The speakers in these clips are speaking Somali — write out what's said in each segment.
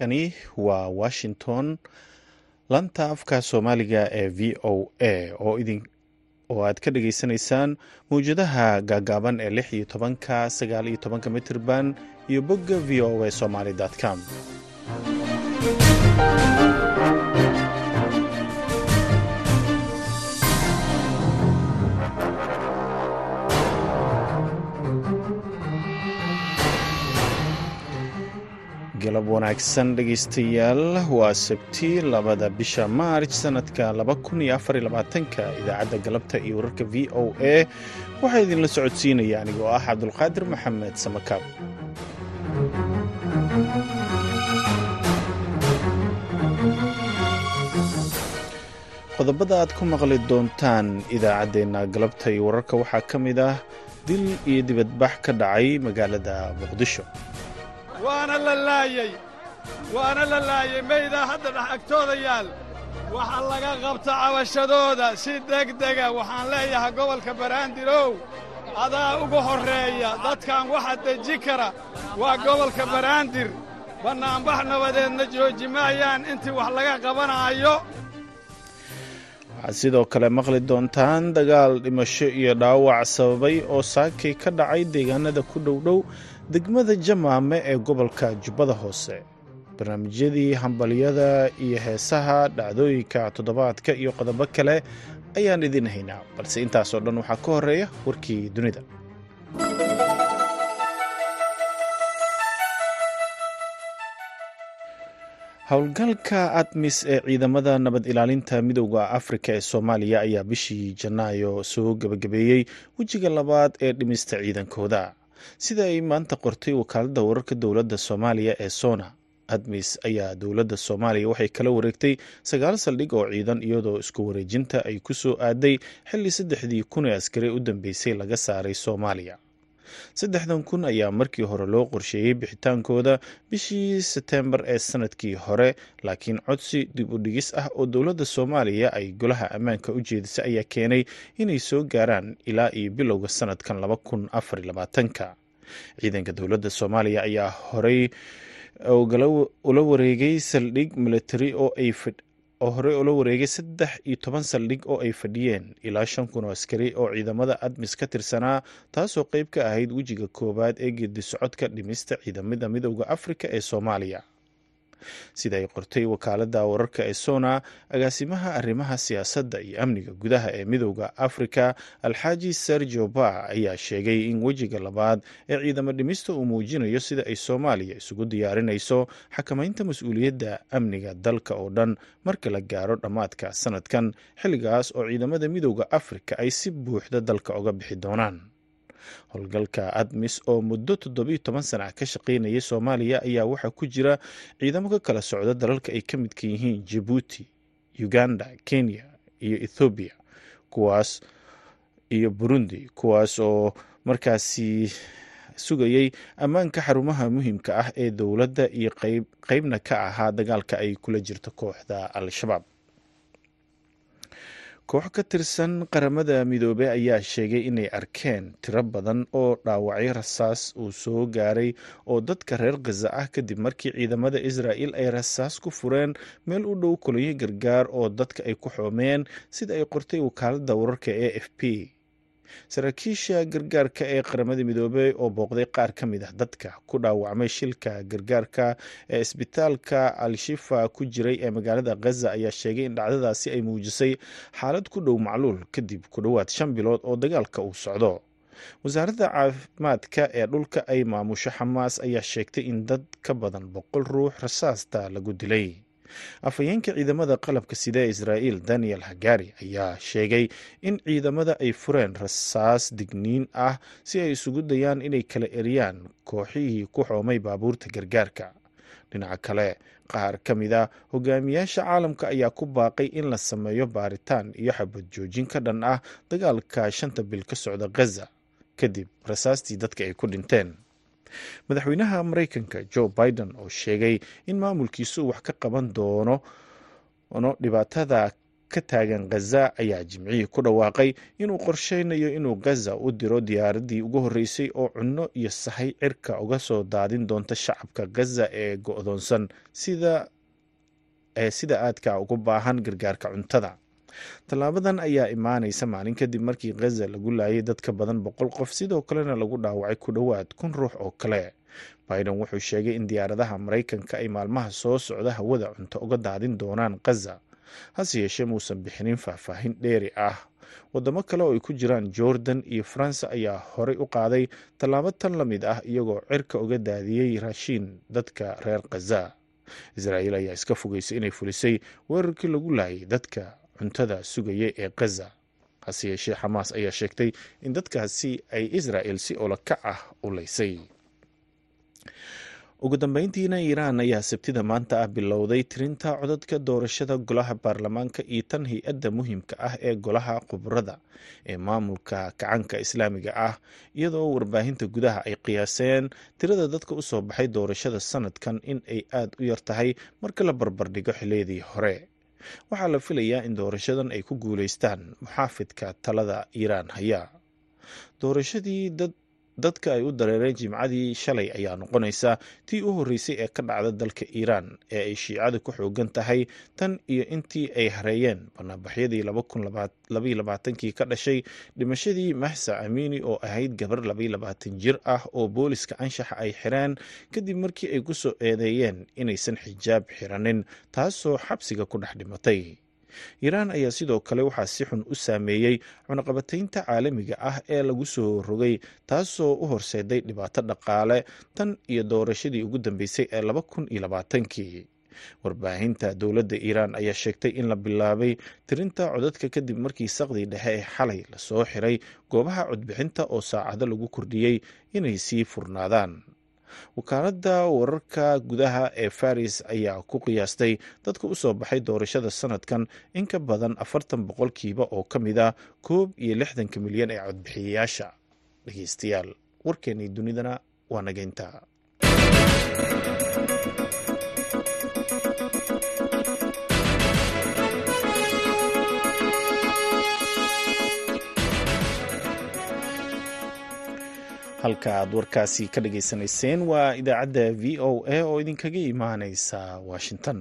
kani waa washington. Lanta afka soomaaliga ee v o a oo aad ka dhageysanaysaan mawjadaha gaagaaban ee lix iyo tobanka sagaal iyo tobanka mitirban iyo bogga v o a somaly com galab wanaagsan dhegaystayaal. Waa sabti labada bisha maarj sanadka ka idaacadda galabta iyo wararka v o a. Waxaa idinla socodsiinaya anigoo ah cabdulqaadir maxamed samakaab qodobada aad ku maqli doontaan idaacaddeenna galabta iyo wararka waxaa ka mid ah dil iyo dibadbax ka dhacay magaalada muqdisho waana la laayey waana la laayey maydaa hadda dhex agtooda yaal waxa laga qabta cabashadooda si degdega. Waxaan leeyahay gobolka baraandirow adaa ugu horreeya dadkan waxa deji kara waa gobolka baraandir bannaanbax nabadeedna jooji maayaan intii wax laga qabanaayo. Waxaad sidoo kale maqli doontaan dagaal dhimasho iyo dhaawac sababay oo saakay ka dhacay deegaanada ku dhowdhow degmada jamaame ee gobolka jubbada hoose. Barnaamijyadii hambalyada iyo heesaha dhacdooyinka toddobaadka iyo qodobo kale ayaan idin haynaa balse intaasoo dhan waxaa ka horreeya warkii dunida. Howlgalka admis ee ciidamada nabad ilaalinta midowda afrika ee soomaaliya ayaa bishii janaayo soo gebagabeeyey wejiga labaad ee dhimista ciidankooda sida ay maanta qortay wakaaladda wararka dowladda soomaaliya ee sona admis ayaa dowladda soomaaliya waxay kala wareegtay sagaal saldhig oo ciidan iyadoo isku wareejinta ay ku soo aaday xilli saddexdii kun ee askari u dambeysay laga saaray soomaaliya saddexdan kun ayaa markii hore loo qorsheeyey bixitaankooda bishii seteembar ee sannadkii hore laakiin codsi dib u dhigis ah oo dowladda soomaaliya ay golaha ammaanka u jeedisay ayaa keenay inay soo gaaraan ilaa iyo bilowga sanadkan laba kun afar labaatanka. Ciidanka dowladda soomaaliya ayaa horey ula wareegay saldhig military oo ay oo horey ula wareegay saddex iyo toban saldhig oo ay fadhiyeen. Ilaa shan kun oo askari oo ciidamada admis ka tirsanaa taasoo qayb ka ahayd wejiga koowaad ee geedi socodka dhimista ciidamada midowda afrika ee soomaaliya sida ay qortay wakaaladda wararka ee sona agaasimaha arrimaha siyaasadda iyo amniga gudaha ee midowda afrika alxaaji sergio ba ayaa sheegay in wejiga labaad ee ciidamo dhimista uu muujinayo sida ay soomaaliya isugu diyaarinayso xakamaynta mas'uuliyadda amniga dalka oo dhan marka la gaaro dhammaadka sanadkan xilligaas oo ciidamada midowda afrika ay si buuxda dalka uga bixi doonaan howlgalka admis oo muddo toddobiyo toban sana ka shaqaynayay soomaaliya ayaa waxaa ku jira ciidamo ka kala socda dalalka ay ka midka yihiin jabuuti uganda kenya iyo ethoobiya kuwaas iyo burundi kuwaas oo markaasi sugayay ammaanka xarumaha muhiimka ah ee dowladda iyo qeybna ka ahaa dagaalka ay kula jirto kooxda al-shabaab koox ka tirsan qaramada midoobey ayaa sheegay inay arkeen tiro badan oo dhaawacyo rasaas uu soo gaaray oo dadka reer khaza ah kadib markii ciidamada israa'il ay rasaas ku fureen meel u dhow kolonyo gargaar oo dadka ay ku xoomeen sida ay qortay wakaaladda wararka e f p saraakiisha gargaarka ee qaramada midoobey oo booqday qaar ka mid ah dadka ku dhaawacmay shilka gargaarka ee isbitaalka al-shifa ku jiray ee magaalada khaza ayaa sheegay in dhacdadaasi ay muujisay xaalad ku dhow macluul kadib ku dhowaad shan bilood oo dagaalka uu socdo. Wasaaradda caafimaadka ee dhulka ay maamusho xamaas ayaa sheegtay in dad ka badan boqol ruux rasaasta lagu dilay afhayeenka ciidamada qalabka sida ee israa'iil daniel hagari ayaa sheegay in ciidamada ay fureen rasaas digniin ah si ay isugu dayaan inay kala eriyaan kooxihii ku xoomay baabuurta gargaarka. Dhinaca kale qaar ka mid a hogaamiyaasha caalamka ayaa ku baaqay in la sameeyo baaritaan iyo xabad joojin ka dhan ah dagaalka shanta bil ka socda khaza kadib rasaastii dadka ay ku dhinteen madaxweynaha mareykanka joe biden oo sheegay in maamulkiisu wax ka qaban doono dhibaatada ka taagan khaza ayaa jimcihii ku dhawaaqay inuu qorsheynayo inuu gaza u diro diyaaraddii ugu horreysay oo cunno iyo sahay cirka uga soo daadin doonta shacabka gaza ee go-doonsan. Sida ee sida aadka ugu baahan gargaarka cuntada tallaabadan ayaa imaanaysa maalin kadib markii khaza lagu laayay dadka badan boqol qof sidoo kalena lagu dhaawacay ku dhowaad kun ruux oo kale. Biden wuxuu sheegay in diyaaradaha maraykanka ay maalmaha soo socda hawada cunto uga daadin doonaan khaza hase yeeshee muusan bixinin faahfaahin dheeri ah. Wadamo kale oo ay ku jiraan jordan iyo faransa ayaa horey u qaaday tallaabo tan la mid ah iyagoo cirka uga daadiyey raashiin dadka reer khaza israa'iil ayaa iska fogeysay inay fulisay weerarkii lagu laayay dadka cuntada sugaya ee khaza hase yeeshee xamaas ayaa sheegtay in dadkaasi ay israa'el si olokac ah u leysay ugu dambeyntiina iiraan ayaa sabtida maanta ah bilowday tirinta codadka doorashada golaha baarlamaanka iyo tan hay'adda muhiimka ah ee golaha khubrada ee maamulka kacanka islaamiga ah iyadoo warbaahinta gudaha ay qiyaaseen tirada dadka u soo baxay doorashada sanadkan in ay aada u yar tahay marka la barbardhigo xiliyadii hore waxaa la filayaa in doorashadan ay ku guuleystaan muxaafidka talada iiraan haya. Doorashadii dad dadka ay u dareereen jimcadii shalay ayaa noqonaysa tii u horreysay ee ka dhacda dalka iiraan ee ay shiicadu ku xoogan tahay tan iyo intii ay hareeyeen. Banaanbaxyadii labayilabaatankii ka dhashay dhimashadii maxsa amiini oo ahayd gabar jir ah oo booliska anshaxa ay xireen kadib markii ay ku soo eedeeyeen inaysan xijaab xiranin taasoo xabsiga ku dhex dhimatay iiraan ayaa sidoo kale waxaa si xun u saameeyey cunaqabataynta caalamiga ah ee lagu soo rogay taasoo u horseeday dhibaato dhaqaale tan iyo doorashadii ugu dambeysay ee laba kun iyo labaatankii. Warbaahinta dowladda iiraan ayaa sheegtay in la bilaabay tirinta codadka kadib markii saqdii dhexe ee xalay la soo xiray goobaha codbixinta oo saacado lagu kordhiyey inay sii furnaadaan wakaaladda wararka gudaha ee faris ayaa ku qiyaastay dadka u soo baxay doorashada sanadkan in ka badan afartan boqolkiiba oo ka mid ah koob iyo lixdanka milyan ee codbixiyayaasha dhegeystayaal warkeenii dunidana waa nageynta halka aad warkaasi ka dhageysanayseen waa idaacadda v o a oo idinkaga imaaneysa washington.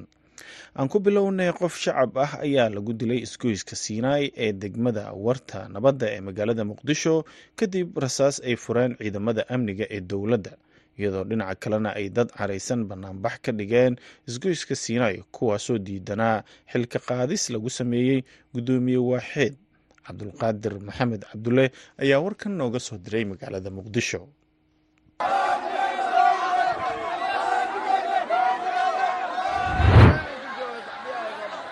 Aan ku bilownay qof shacab ah ayaa lagu dilay isgoyska siinaai ee degmada warta nabadda ee magaalada muqdisho kadib rasaas ay fureen ciidamada amniga ee dowladda iyadoo dhinaca kalena ay dad caraysan banaanbax ka dhigeen isgoyska siinaai kuwaasoo diidanaa xilka qaadis lagu sameeyey guddoomiye waaxeed cabdulqaadir maxamed cabdulle ayaa warkan nooga soo diray magaalada muqdisho.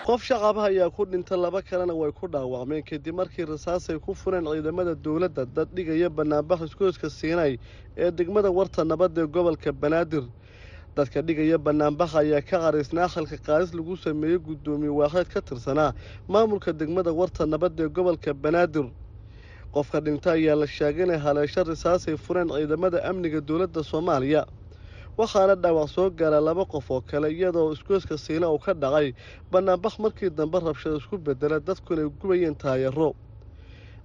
Qof shacaba ayaa ku dhinta laba kalena way ku dhaawacmeen. Kadib markii rasaasay ku fureen ciidamada dowladda dad dhigaya banaanbax iskooska siinay ee degmada warta nabadda ee gobolka banaadir dadka dhigaya banaanbaxa ayaa ka qaraysnaa khalka qaadis lagu sameeyey guddoomiye waaxeed ka tirsanaa maamulka degmada warta nabadda ee gobolka banaadir. Qofka dhinta ayaa la sheegay inay haleesho risaasay fureen ciidamada amniga dowladda soomaaliya. Waxaana dhaawac soo gaara laba qof oo kale iyadoo iskooska siina uu ka dhacay. Banaanbax markii dambe rabshada isku bedela dadku inay gubayeen taayaro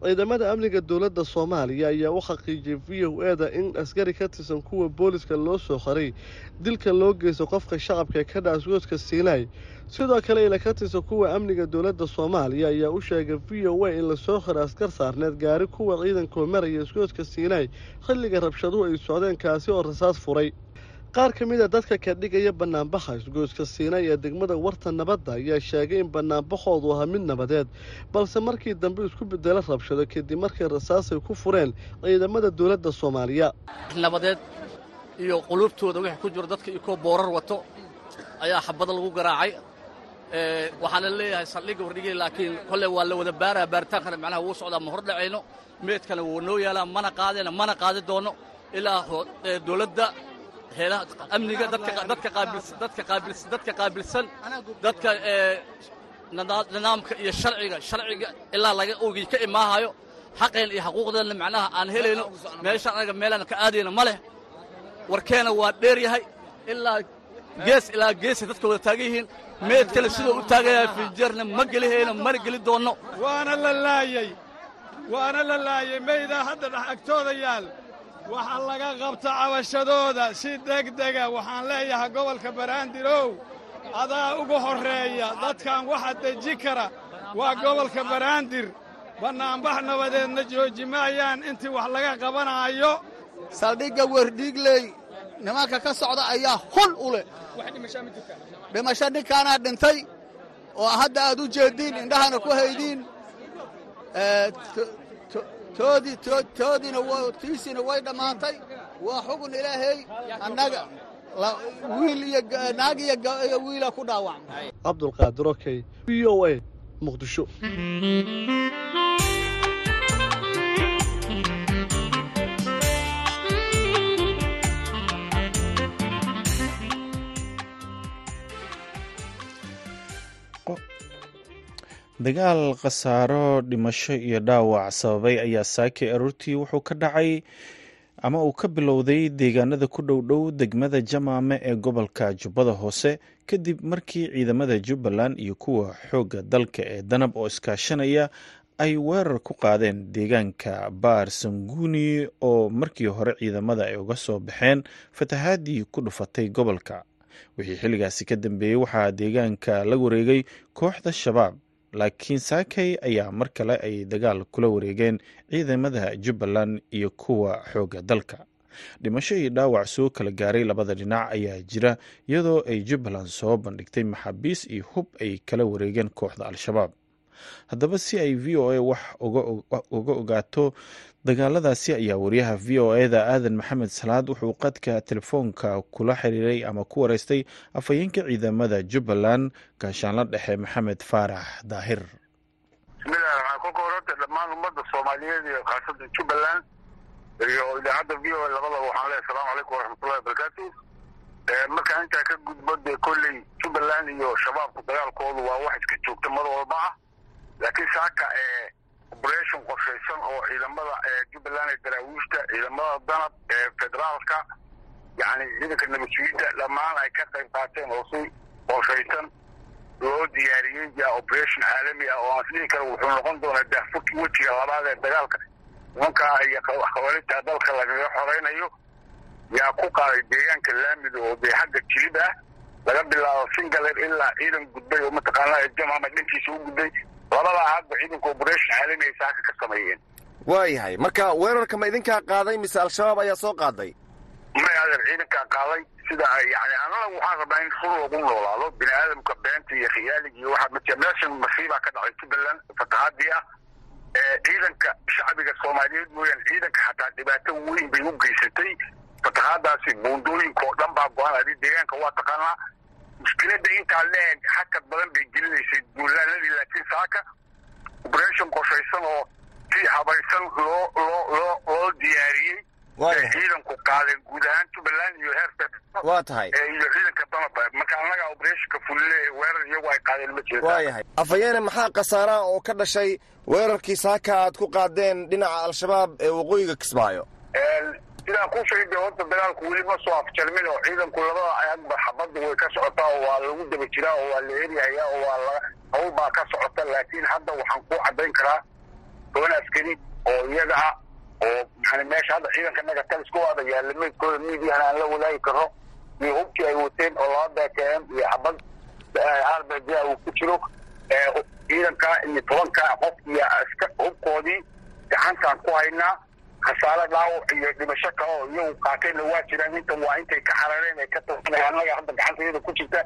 ciidamada amniga dowladda soomaaliya ayaa u xaqiijiyey v o eda in askari ka tirsan kuwa booliska loo soo qaray dilka loo geysto qofka shacabka ee ka dhaca isgooska siinaay sidoo kale ila ka tirsan kuwa amniga dowladda soomaaliya ayaa u sheegay v o a in la soo xiray askar saarneed gaari kuwa ciidankoo maraya isgooska siinaay xilliga rabshaduhu ay socdeen kaasi oo rasaas furay qaar ka mid a dadka ka dhigaya banaanbaxa isgooska siinay ee degmada warta nabadda ayaa sheegay in banaanbaxoodu ahaa mid nabadeed balse markii dambe isku bedelo rabshado kadib markii rasaasay ku fureen ciidamada dowladda soomaaliya. Nabadeed iyo quluubtooda wixii ku jiro dadka ikoo boorar wato ayaa xabada lagu garaacay. Waxaana leeyahay saldhigga wardhigay laakiin kolle waa la wada baaraa baaritaankana macnaha wuu socdaa ma hor dhacayno. Meedkana wuu noo yaalaa mana qaadayna mana qaadi doono. Ilaa dowladda heelaha amniga dadka qaabilsan dadka nidaamka iyo sharciga sharciga ilaa laga ogii ka imaahayo xaqeen iyo xaquuqdeenna macnaha aan helayno meeshaan anaga meelaan ka aadayna ma leh. Warkeena waa dheer yahay ilaa gees ilaa geesay dadka wada taagan yihiin meed kale sidoo u taagayaa fiijeerna ma gelihayno mana geli doonno waana la laayey waana la laayey maydaa hadda dhex agtooda yaal waxa laga qabta cabashadooda si degdega waxaan leeyahay gobolka baraandirow adaa ugu horreeya dadkan waxa deji kara waa gobolka baraandir bannaanbax nabadeedna jooji maayaan intii wax laga qabanaayo. Saldhigga werdhiigley nimanka ka socda ayaa hon u leh. Dhimasho ninkaanaa dhintay oo hadda aad u jeediin indhahana ku haydiin toodiina tiisiina way dhammaantay waa xugun ilaahay annaga wiil iyo naag iyo wiila ku dhaawacmay. Cabdulqaadir okey v o a muqdisho dagaal khasaaro dhimasho iyo dhaawac sababay ayaa saakay aroortii wuxuu ka dhacay ama uu ka bilowday deegaanada ku dhow dhow degmada jamaame ee gobolka jubbada hoose kadib markii ciidamada jubbaland iyo kuwa xoogga dalka ee danab oo iskaashanaya ay weerar ku qaadeen deegaanka baar sanguuni oo markii hore ciidamada ay uga soo baxeen fatahaadii ku dhufatay gobolka. Wixii xilligaasi ka dambeeyey waxaa deegaanka la wareegay kooxda shabaab laakiin saakay ayaa mar kale ay dagaal kula wareegeen ciidamada jubbaland iyo kuwa xoogga dalka. Dhimasho iyo dhaawac soo kala gaaray labada dhinac ayaa jira iyadoo ay jubbaland soo bandhigtay maxaabiis iyo hub ay kala wareegeen kooxda al-shabaab. Haddaba si ay v o a wax uga ogaato dagaaladaasi ayaa wariyaha v o e da aadan maxamed salaad wuxuu qadka telefoonka kula xiriiray ama ku wareystay afhayeenka ciidamada jubbaland gaashaanla dhexe maxamed faarax daahir. Bismillahi kolka horeta dhammaan ummadda soomaaliyeed iyo khaasatan jubbaland iyo idaacadda v o a labadaba waxaan leehay asalamu calaykum waraxmatullahi wabarakaatu markaan intaa ka gudbo dee kolley jubbaland iyo shabaabku dagaalkoodu waa wax iska joogta mar walba ah. Laakiin saaka operation qorshaysan oo ciidamada jubbaland ee daraawiishta ciidamada danab ee federaalka yani ciidanka nabadsugiidda dhammaan ay ka qayb qaateen oo si qorshaysan loo diyaariyey yaa operation caalami ah oo aan isdhihi kara wuxuu noqon doonaa daafurkii wejiga labaad ee dagaalka. Nimankaa iyo khawaarijta dalka lagaga xoraynayo yaa ku qaaday deegaanka laamida oo dee xagga jilib ah laga bilaabo singaler ilaa ciidan gudbay oo mataqaanaa jamama dhankiisa u gudbay labadaa hadba ciidanka operation caalami ay saaka ka sameeyeen. Waayahay marka weerarka ma idinkaa qaaday mise al-shabaab ayaa soo qaaday? May adeer ciidankaa qaaday. Sida yani annaga waxaan rabnaa in fur lagu noolaado bini aadamka beenta iyo khiyaaliga iyo waxaa matiya meeshan masiibaa ka dhacay jubbaland fatahaadii ah ciidanka shacbiga soomaaliyeed mooyaan ciidanka xataa dhibaato weyn bay u geysatay. Fatahaadaasi buundooyinka oo dhan baa go-an adi deegaanka waa taqaanaa mushkiladda intaa leeg xakad badan bay gelinaysay duulaaladii laakiin saaka operation qorshaysan oo si habaysan loo loo loo loo diyaariyey ciidanku qaadeen guud ahaan jubbaland iyo heer waa tahay iyo ciidanka danaba marka annaga operationka fulile weerar iyagu ay qaadeen ma jeeda waayahay afhayeene maxaa khasaaraha oo ka dhashay weerarkii saaka aad ku qaadeen dhinaca al-shabaab ee waqooyiga kismaayo sidaan ku sheegay horta dagaalku weli ma soo afjarmin oo ciidanku labada ayagba xabadda way ka socotaa oo waa lagu daba jiraa oo waa la eryahayaa oo waa hawl baa ka socota. Laakiin hadda waxaan ku caddayn karaa toban askari oo iyaga ah oo yani meesha hadda ciidanka naga talisku wada yaalla meydkooda miidiyahana aan la wadaagi karno iyo hubkii ay wateen oo laba bkm iyo xabad rbd uu ku jiro ciidanka iyo tobanka qof iyo hubkoodii gacantaan ku haynaa khasaare dhaawac iyo dhimasho kale oo iyagu qaateenna waa jiraan intan waa intay ka xarareen ay ka tasanay annaga hadda gacantayada ku jirta.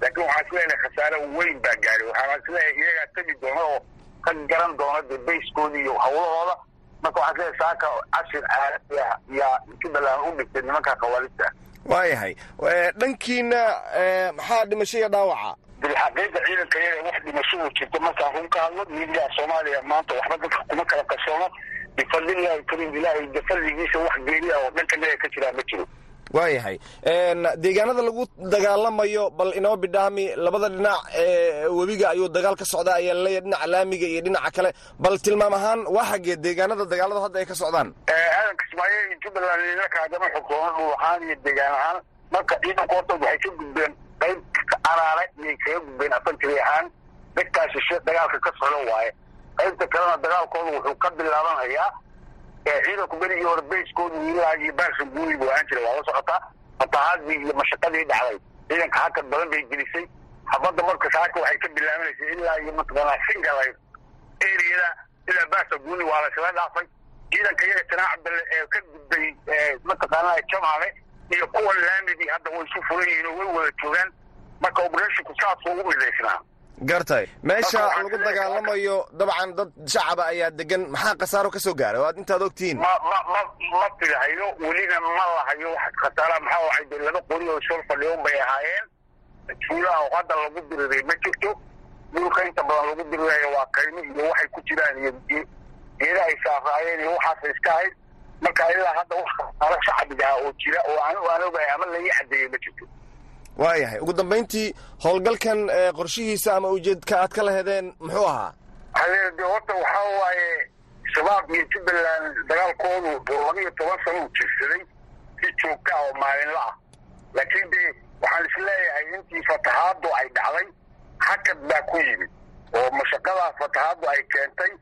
Laakiin waxaan is leeyahay khasaare weyn baa gaaray waxaan is leeyahay iyagaa tegi doona oo ka garan doona dee bayskoodii iyo hawlahooda. Marka waxaan is leeyahay saaka cashir caalami ah yaa jubbaland u dhigtay nimanka khawaarijta waayahay dhankiina maxaa dhimasho iyo dhaawaca? Bilxaqiiqa ciidanka iyaga wax dhimasho uu jirto markaan run ka hadlo miidiyaha soomaaliya maanta waxba dadka kuma kala qarsoono bifadlillahi karim ilaahay bifadligiisa wax geeri ah oo dhanka naga ka jiraa ma jiro. Waayahay deegaanada lagu dagaalamayo bal inoo bidhaami labada dhinac ee webiga ayuu dagaal ka socdaa ayaa la leeyahay dhinaca laamiga iyo dhinaca kale. Bal tilmaam ahaan waa xaggee deegaanada dagaalada hadda ay ka socdaan? Aadan kismaayo iyo jubbaland inaka haddana xukuumo dhul ahaan iyo deegaan ahaan marka ciidanku horta waxay ka gudbeen qayb araale iyay kaga gudbeen afantiri ahaan. Dadkaa shishe dagaalka ka socdo waaye qaybta kalena dagaalkooda wuxuu ka bilaabanayaa ciidanku berigii hore bayskoodu ilaa iyo baarsa guuli buu ahaan jiray. Waa la socotaa fatahaadii iyo mashaqadii dhacday. Ciidanka hakad badan bay gelisay. Habadda marka saaka waxay ka bilaabanaysay ilaa iyo mataqaanaa singalay eriyada ilaa baarsa guuli waa la dhaafay. Ciidanka iyaga janaac cabdalle ee ka gudbay mataqaanaa jamale iyo kuwan laamidii hadda way isu furan yihiin oo way wada joogaan. Marka obreshinku saasuu u midaysnaa gartay. Meesha lagu dagaalamayo dabcan dad shacaba ayaa degan maxaa khasaaro ka soo gaaray oo aad intaad ogtihiin ma ma filahayo welina ma lahayo wax khasaara. Maxaa waxay de laba qori oo sol fadhiyon bay ahaayeen. Tuulaha oo hadda lagu diriray ma jirto? Dhulka inta badan lagu dirirayo waa kaymo iyo waxay ku jiraan iyo geeda ay saaraayeen iyo waxaas iska ahayd. Marka ilaa hadda wax khasaaro shacabiga ah oo jira oo anu aan ogahay ama laii cadeeyey ma jirto waayahay ugu dambayntii howlgalkan qorshihiisa ama ujeedka aad ka lahedeen muxuu ahaa? Hadeer de horta waxaa waaye shabaab iyo jubbaland dagaalkoodu laba iyo toban sano u jirsaday si joogta ah oo maalinla ah. Laakiin de waxaan is leeyahay intii fatahaadu ay dhacday hakad baa ku yimid. Oo mashaqadaa fatahaadu ay keentay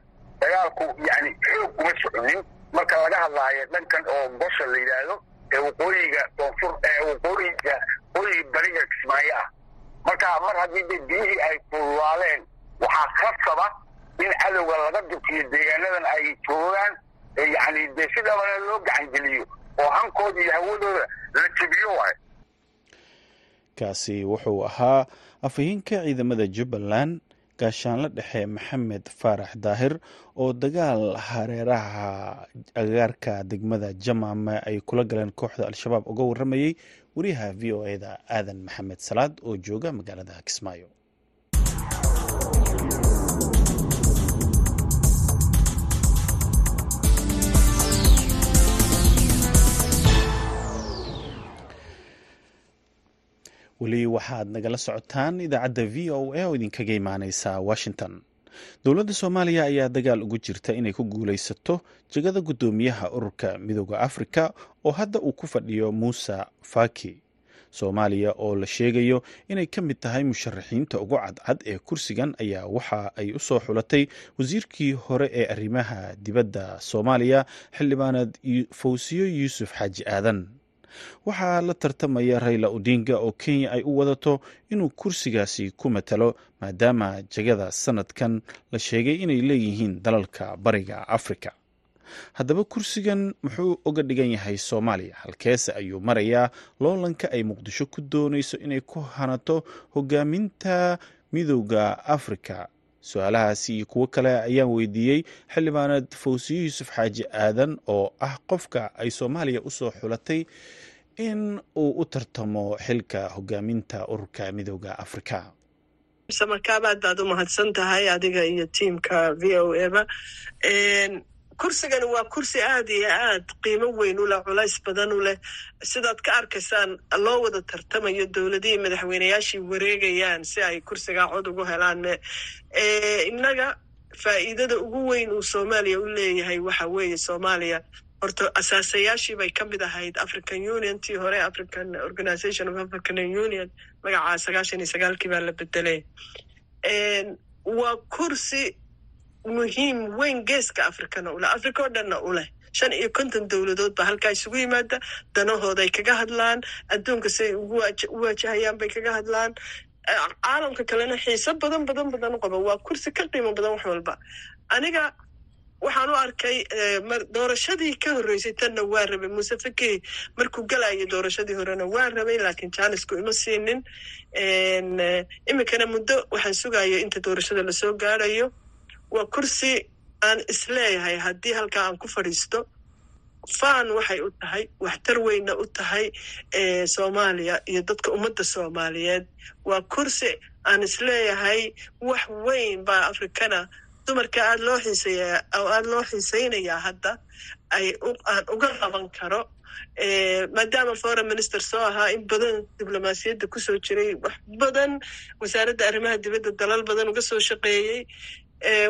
dagaalku yani xoog kuma soconin marka laga hadlaayo dhankan oo gosha la yidhaahdo ee waqooyiga koonfur ee waqooyiga waqooyiga bariga kismaayo ah. Marka mar haddii de biyihii ay kululaaleen waxaa khasaba in cadowga laga durkiyo deegaanadan ay joogaan yani dee sidabana loo gacangeliyo oo hankooda iyo hawadooda la jebiyo waay kaasi wuxuu ahaa afhayeenka ciidamada jubbaland gaashaanle dhexe maxamed faarax daahir oo dagaal hareeraha agaarka degmada jamaame ay kula galeen kooxda al-shabaab uga waramayey wariyaha v o e da aadan maxamed salaad oo jooga magaalada kismaayo weli waxaad nagala socotaan idaacadda v o a oo idinkaga imaaneysa washington. Dowladda soomaaliya ayaa dagaal ugu jirta inay ku guulaysato jegada guddoomiyaha ururka midooda afrika oo hadda uu ku fadhiyo muuse faki. Soomaaliya oo la sheegayo inay ka mid tahay musharaxiinta ugu cadcad ee kursigan ayaa waxa ay u soo xulatay wasiirkii hore ee arrimaha dibadda soomaaliya xildhibaanad fawsiyo yuusuf xaaji aadan waxaa la tartamaya rayla odinga oo kenya ay u wadato inuu kursigaasi ku matalo maadaama jegada sanadkan la sheegay inay leeyihiin dalalka bariga afrika. Haddaba kursigan muxuu uga dhigan yahay soomaaliya halkeese ayuu marayaa loolanka ay muqdisho ku doonayso inay ku hanato hogaaminta midooda afrika. Su'aalahaasi iyo kuwo kale ayaan weydiiyey xildhibaanad fawsiyo yuusuf xaaji aadan oo ah qofka ay soomaaliya u soo xulatay in uu u tartamo xilka hogaaminta ururka midooda afrika. Samakaab aad baad u mahadsan tahay adiga iyo tiimka v o eba kursigani waa kursi aad iyo aad qiimo weyn u leh culays badan u leh. Sidaad ka arkaysaan loo wada tartamayo dowladihii madaxweyneyaashii wareegayaan si ay kursigaa cod ugu helaan innaga faa'iidada ugu weyn uu soomaaliya u leeyahay waxa weeye soomaaliya horta asaasayaashii bay ka mid ahayd african union. Tii hore african organization of african union magacaa sagaashan iyo sagaalkii baa la bedelay. Waa kursi muhiim weyn geeska afrikana uleh africa oo dhanna u leh. Shan iyo konton dowladood baa halkaa isugu yimaada danahooday kaga hadlaan adduunka siay u waajahayaan bay kaga hadlaan. Caalamka kalena xiise badan badan badan u qaba waa kursi ka qiimo badan wax walba. Aniga waxaan u arkay doorashadii ka horreysay tanna waa rabay. Muuse fakey markuu galayo doorashadii horena waa rabay laakiin jaanisku ima siinin. Iminkana muddo waxaan sugayo inta doorashada la soo gaarayo waa kursi aan is leeyahay haddii halkaa aan ku fadhiisto. Faan waxay u tahay waxtar weyna u tahay soomaaliya iyo dadka ummadda soomaaliyeed. Waa kursi aan is leeyahay wax weyn baa afrikana dumarka aad loo xiiseeya oo aada loo xiiseynayaa hadda ay aan uga qaban karo maadaama foreign minister soo ahaa in badan diblomaasiyadda ku soo jiray wax badan wasaaradda arrimaha dibadda dalal badan uga soo shaqeeyey.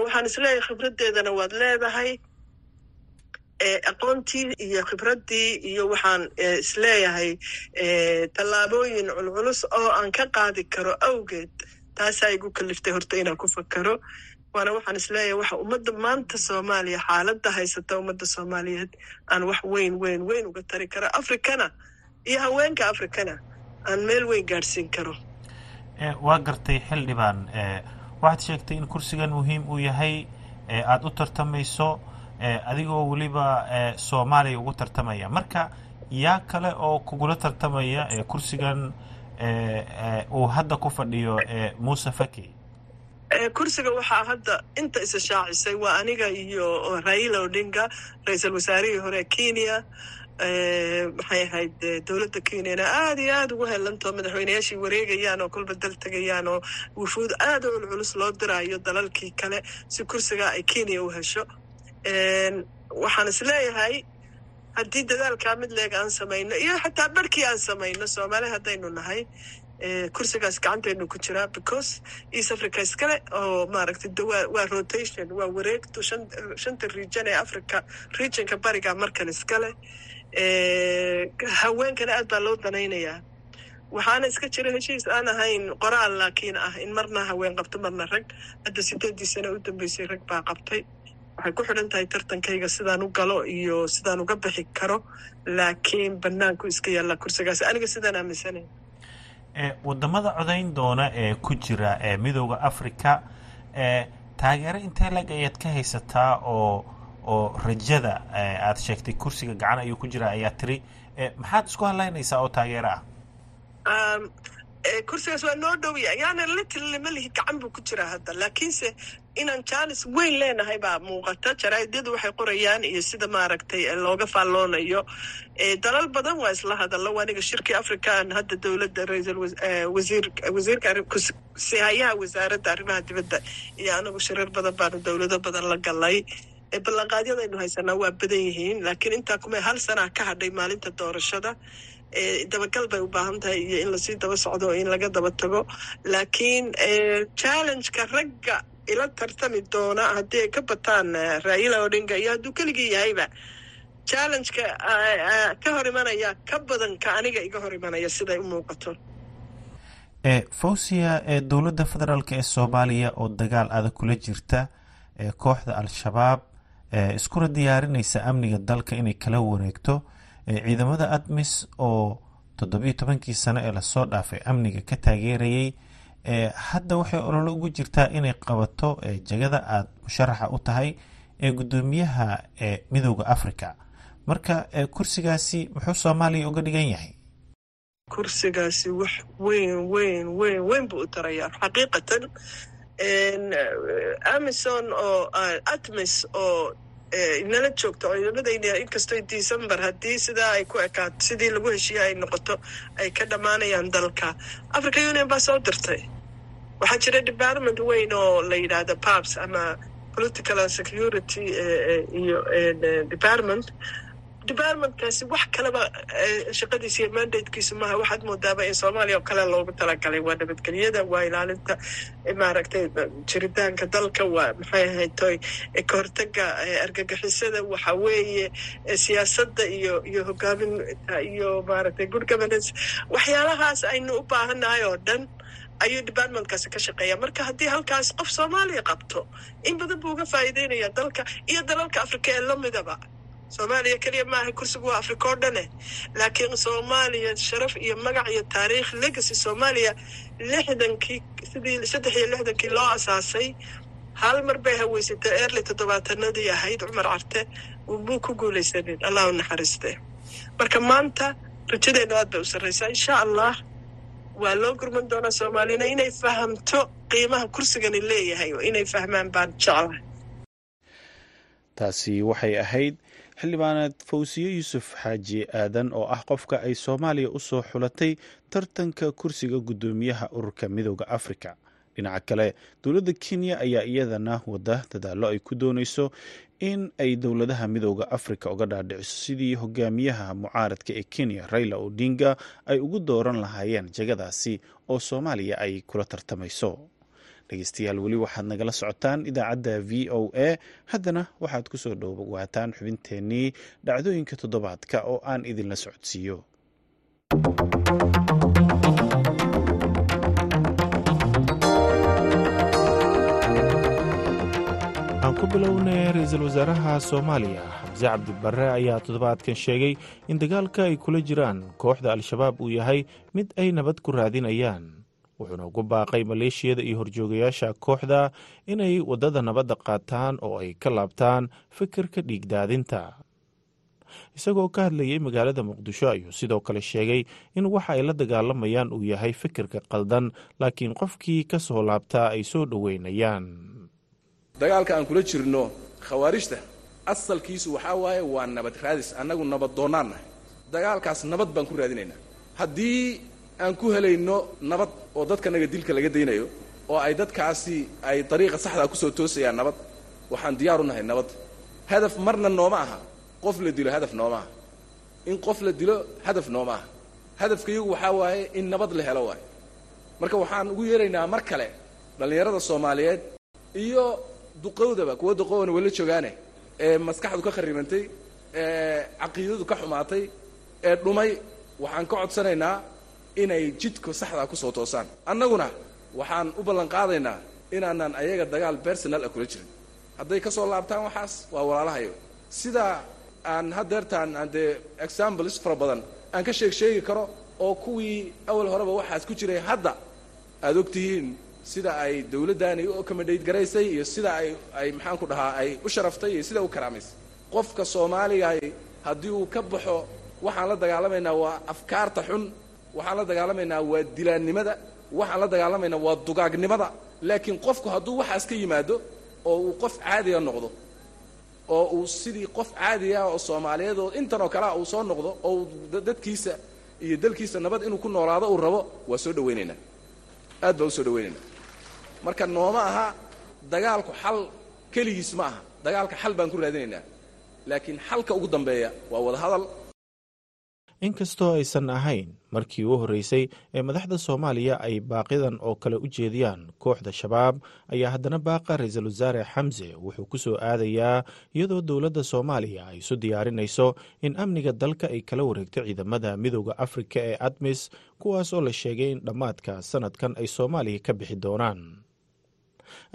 Waxaan is leeyahay khibraddeedana waad leedahay. Aqoontii iyo khibraddii iyo waxaan is leeyahay tallaabooyin culculus oo aan ka qaadi karo awgeed taasaa igu kaliftay horta inaan ku fakaro waana waxaan is leeyahay waxa ummadda maanta soomaaliya xaaladda haysata ummadda soomaaliyeed aan wax weyn weyn weyn uga tari karo. Afrikana iyo haweenka afrikana aan meel weyn gaadhsiin karo. Waa gartay xildhibaan waxaad sheegtay in kursigan muhiim uu yahay aada u tartamayso adigoo weliba soomaaliya ugu tartamaya. Marka yaa kale oo kugula tartamaya kursigan uu hadda ku fadhiyo muuse faki kursiga waxaa hadda inta isa shaacisay waa aniga iyo raila odinga ra'iisul wasaarihii hore kenya. Maxay ahayd dowladda kenyana aada iyo aada ugu helantoo madaxweyneyaashii wareegayaan oo kolba dal tegayaan oo wufuud aada u culculus loo diraayo dalalkii kale si kursiga ay kenya u hesho. Waxaan is leeyahay haddii dadaalkaa mid leeg aan samayno iyo xataa barhkii aan samayno soomaali haddaynu nahay kursigaas gacantaynu ku jiraa because east africa iskale oo maaragtay waa rotation waa wareegto shanta region ee africa regionka bariga markan iskale haweenkana aad baa loo danaynayaa waxaana iska jira heshiis aan ahayn qoraal laakiin ah in marna haween qabto marna rag hadda sideedii sane u dambeysay rag baa qabtay waxay ku xidhan tahay tartankayga sidaan u galo iyo sidaan uga bixi karo laakiin banaanku iska yaallaa kursigaas aniga sidaan aaminsanay waddamada codayn doona ee ku jira ee midooda africa taageero intee lag ayaad ka haysataa oo oo rajada aad sheegtay kursiga gacan ayuu ku jira ayaa tiri. Maxaad isku hadlaynaysaa oo taageero ah kursigaas waa noo dhowya yaani little ma lihi gacan buu ku jiraa hadda. Laakiinse inaan jaanis weyn leenahay baa muuqata. Jaraa'idyadu waxay qorayaan iyo sida maaragtay looga faalloonayo dalal badan waa isla hadallo. Aniga shirkii african hadda dowladda wasiir wasiirka sihayaha wasaaradda arrimaha dibadda iyo anagu shirar badan baanu dowlado badan la galay. Ballanqaadyadaynu haysanaa waa badan yihiin laakiin intaa kuma hal sanaa ka hadhay maalinta doorashada dabagal bay u baahan tahay iyo in la sii daba socdo oo in laga daba tago. Laakiin challengeka ragga ila tartami doona haddii ay ka bataan raila odinga iyo hadduu keligii yahayba challengeka ka hor imanaya ka badan ka aniga iga hor imanaya siday u muuqato. Fawsiya ee dowladda federaalk ee soomaaliya oo dagaal adag kula jirta kooxda al-shabaab iskuna diyaarinaysa amniga dalka inay kala wareegto ciidamada admis oo toddobiyo tobankii sano ee la soo dhaafay amniga ka taageerayay hadda waxay ololo ugu jirtaa inay qabato jagada aada musharaxa u tahay ee guddoomiyaha ee midooda africa marka kursigaasi muxuu soomaaliya uga dhigan yahay? Kursigaasi wax weyn weyn weyn weyn buu u tarayaa xaqiiqatan. Amison oo atmis oo inala joogto ciidamadayna inkastoo december haddii sidaa ay ku ekaato sidii lagu heshiiye ay noqoto ay ka dhammaanayaan dalka. Africa union baa soo dirtay. Waxaa jira department weyn oo la yidhaahdo pabs ama political and security iyo department departmentkaasi wax kaleba shaqadiisa iyo mandatekiisu maaha. Waxaad moodaaba in soomaaliya oo kale loogu talagalay waa nabadgelyada waa ilaalinta maaragtay jiritaanka dalka waa maxay ahayd toy ka hortaga argagixisada waxa weeye siyaasadda iyo iyo hogaaminta iyo maaragtay good governance. Waxyaalahaas aynu u baahannahay oo dhan ayuu departmentkaasi ka shaqeeya marka haddii halkaas qof soomaaliya qabto in badan buu uga faa'iideynaya dalka iyo dalalka afrika ee lamidaba soomaaliya keliya maaha kursigu waa africa oo dhane laakiin soomaaliya sharaf iyo magac iyo taariikh legacy soomaaliya lixdankii sidii saddex iyo lixdankii loo asaasay. Hal mar bay haweysatay early toddobaatanadii ahayd. Cumar carte muu ku guulaysanin allah u naxariiste. Marka maanta rajadeennu aad bay u sarraysaa. Insha allah waa loo gurman doonaa soomaaliyana inay fahamto qiimaha kursigani leeyahay oo inay fahmaan baan jeclahay. Taasi waxay ahayd xildhibaaneed fawsiye yuusuf xaaji aadan oo ah qofka ay soomaaliya u soo xulatay tartanka kursiga guddoomiyaha ururka midooda afrika. Dhinaca kale dowladda kenya ayaa iyadana wada dadaallo ay ku doonayso in ay dowladaha midooda afrika uga dhaadhiciso sidii hogaamiyaha mucaaradka ee kenya raila odinga ay ugu dooran lahaayeen jagadaasi oo soomaaliya ay kula tartamayso dhegeystayaal weli waxaad nagala socotaan idaacadda v o a. Haddana waxaad ku soo dhowaataan xubinteennii dhacdooyinka toddobaadka oo aan idinla socodsiiyo. Bilownay ra'iisul wasaaraha soomaaliya xamse cabdibare ayaa toddobaadkan sheegay in dagaalka ay kula jiraan kooxda al-shabaab uu yahay mid ay nabad ku raadinayaan wuxuuna ugu baaqay maleeshiyada iyo horjoogayaasha kooxda inay waddada nabadda qaataan oo ay ka laabtaan fikirka dhiigdaadinta. Isagoo ka hadlayay magaalada muqdisho ayuu sidoo kale sheegay in waxa ay la dagaalamayaan uu yahay fikirka qaldan laakiin qofkii ka soo laabtaa ay soo dhoweynayaan. Dagaalka aan kula jirno khawaarijta asalkiisu waxaa waaye waa nabad raadis annagu nabad doonnaan nahay. Dagaalkaas nabad baan ku raadinaynaa haddii aan ku helayno nabad oo dadkanaga dilka laga daynayo oo ay dadkaasi ay dariiqa saxdaa ku soo toosayaan nabad. Waxaan diyaar u nahay nabad. Hadaf marna nooma aha. Qof la dilo hadaf nooma aha. In qof la dilo hadaf nooma aha. Hadafkaiyagu waxaa waaye in nabad la helo waaye. Marka waxaan ugu yeeraynaa mar kale dhallinyarada soomaaliyeed iyo duqowdaba kuwa duqowna wala joogaane ee maskaxdu ka kharibantay ee caqiidadu ka xumaatay ee dhumay waxaan ka codsanaynaa inay jidka saxdaa ku soo toosaan. Annaguna waxaan u ballan qaadaynaa inaanaan ayaga dagaal bersonal ah kula jirin. Hadday ka soo laabtaan waxaas waa walaalahayo. Sidaa aan haddeertaan aan dee examples fara badan aan ka sheeg sheegi karo oo kuwii awal horeba waxaas ku jiray hadda aada og tihiin sida ay dawladdaani u accommodate garaysay iyo sida ay ay maxaan ku dhahaa ay u sharaftay iyo sida u karaamaysay. Qofka soomaaligaay haddii uu ka baxo waxaan la dagaalamaynaa waa afkaarta xun waxaan la dagaalamaynaa waa dilaannimada waxaan la dagaalamaynaa waa dugaagnimada laakiin qofku hadduu waxaas ka yimaado oo uu qof caadiga noqdo oo uu sidii qof caadiga oo soomaaliyeed oo intan oo kalea uu soo noqdo oo dadkiisa iyo dalkiisa nabad inuu ku noolaado uu rabo waa soo dhawaynaynaa aad baa u soo dhawaynaynaa marka nooma aha dagaalku xal keligiis ma aha. Dagaalka xal baan ku raadinaynaa. Laakiin xalka ugu dambeeya waa wadahadal inkastoo aysan ahayn markii u horreysay ee madaxda soomaaliya ay baaqidan oo kale u jeediyaan kooxda shabaab ayaa haddana baaqa ra'iisul wasaare xamse wuxuu ku soo aadayaa iyadoo dowladda soomaaliya ay isu diyaarinayso in amniga dalka ay kala wareegto ciidamada midooda afrika ee admis kuwaas oo la sheegay in dhammaadka sanadkan ay soomaaliya ka bixi doonaan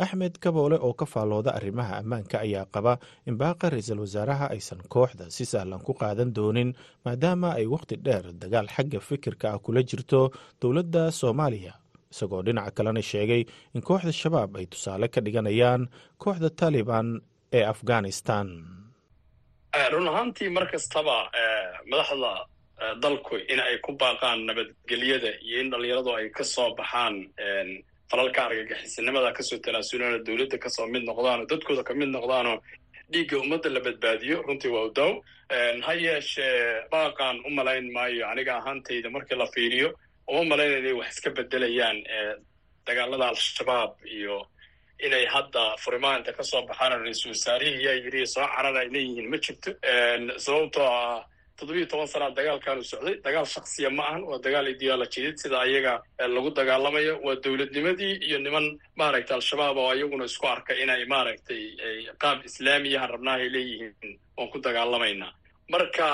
axmed kaboole oo ka faallooda arrimaha ammaanka ayaa qaba in baaqa ra'iisul wasaaraha aysan kooxda si sahlan ku qaadan doonin maadaama ay wakhti dheer dagaal xagga fikirka ah kula jirto dowladda soomaaliya. Isagoo dhinaca kalena sheegay in kooxda shabaab ay tusaale ka dhiganayaan kooxda taliban ee afghanistan. Run ahaantii mar kastaba madaxda dalku in ay ku baaqaan nabadgelyada iyo in dhallinyaradu ay ka soo baxaan falalka argagixisinimada ka soo tanaasulana dowladda ka soo mid noqdaanoo dadkooda ka mid noqdaanoo dhiigga ummadda la badbaadiyo. Runtii waa udaw ha yeeshee baaqaan u malayn maayo aniga ahaantayda markii la fiiriyo. Uma malayn inay wax iska bedelayaan dagaalada al-shabaab iyo inay hadda furimaanta ka soo baxaan. Ra'iisul wasaarihii yaa yidhi soo carara ay leeyihiin ma jirto. Sababtoo ah toddobiyo toban sanaa dagaalkaanu socday. Dagaal shaksiya ma ahan waa dagaal ideolojiyad sida ayaga lagu dagaalamayo. Waa dowladnimadii iyo niman maaragtay al-shabaab oo ayaguna isku arka inay maaragtay qaab islaamiyahan rabnaahay leeyihiin waan ku dagaalamaynaa. Marka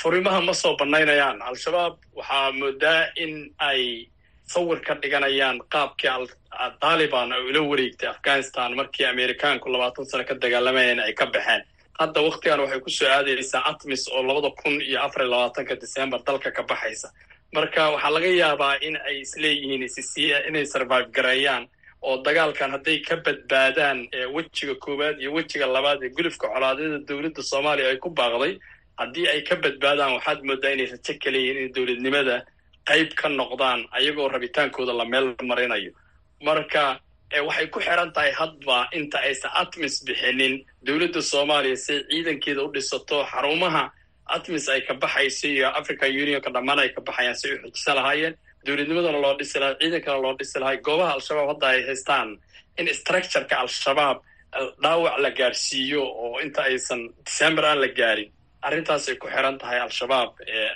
furimaha ma soo banaynayaan al-shabaab waxaa moodaa in ay sawir ka dhiganayaan qaabkii taliban ay ula wareegtay afghanistan markii amerikaanku labaatan sano ka dagaalamayeen ay ka baxeen hadda waktigan waxay ku soo aadaysaa atmis oo labada kun iyo afar iyo labaatanka december dalka ka baxaysa. Marka waxaa laga yaabaa in ay isleeyihiin inay survive gareeyaan oo dagaalkan hadday ka badbaadaan wejiga koowaad iyo wejiga labaad ee gulufka colaadyada dowladda soomaaliya ay ku baaqday haddii ay ka badbaadaan waxaad moodaa inay rajo ka leeyihiin in dowladnimada qayb ka noqdaan ayagoo rabitaankooda la meel marinayo. Marka waxay ku xiran tahay hadba inta aysan atmis bixinin. Dowladda soomaaliya siay ciidankeeda u dhisato xarumaha atmis ay ka baxayso iyo african unionka dhammaan ay ka baxayaan si ay xujisa lahaayeen. Dowladnimadana loo dhisi lahay ciidankana loo dhisi lahay goobaha al-shabaab hadda ay haystaan in structureka al-shabaab dhaawac la gaarsiiyo oo inta aysan december aan la gaarin. Arrintaasay ku xiran tahay al-shabaab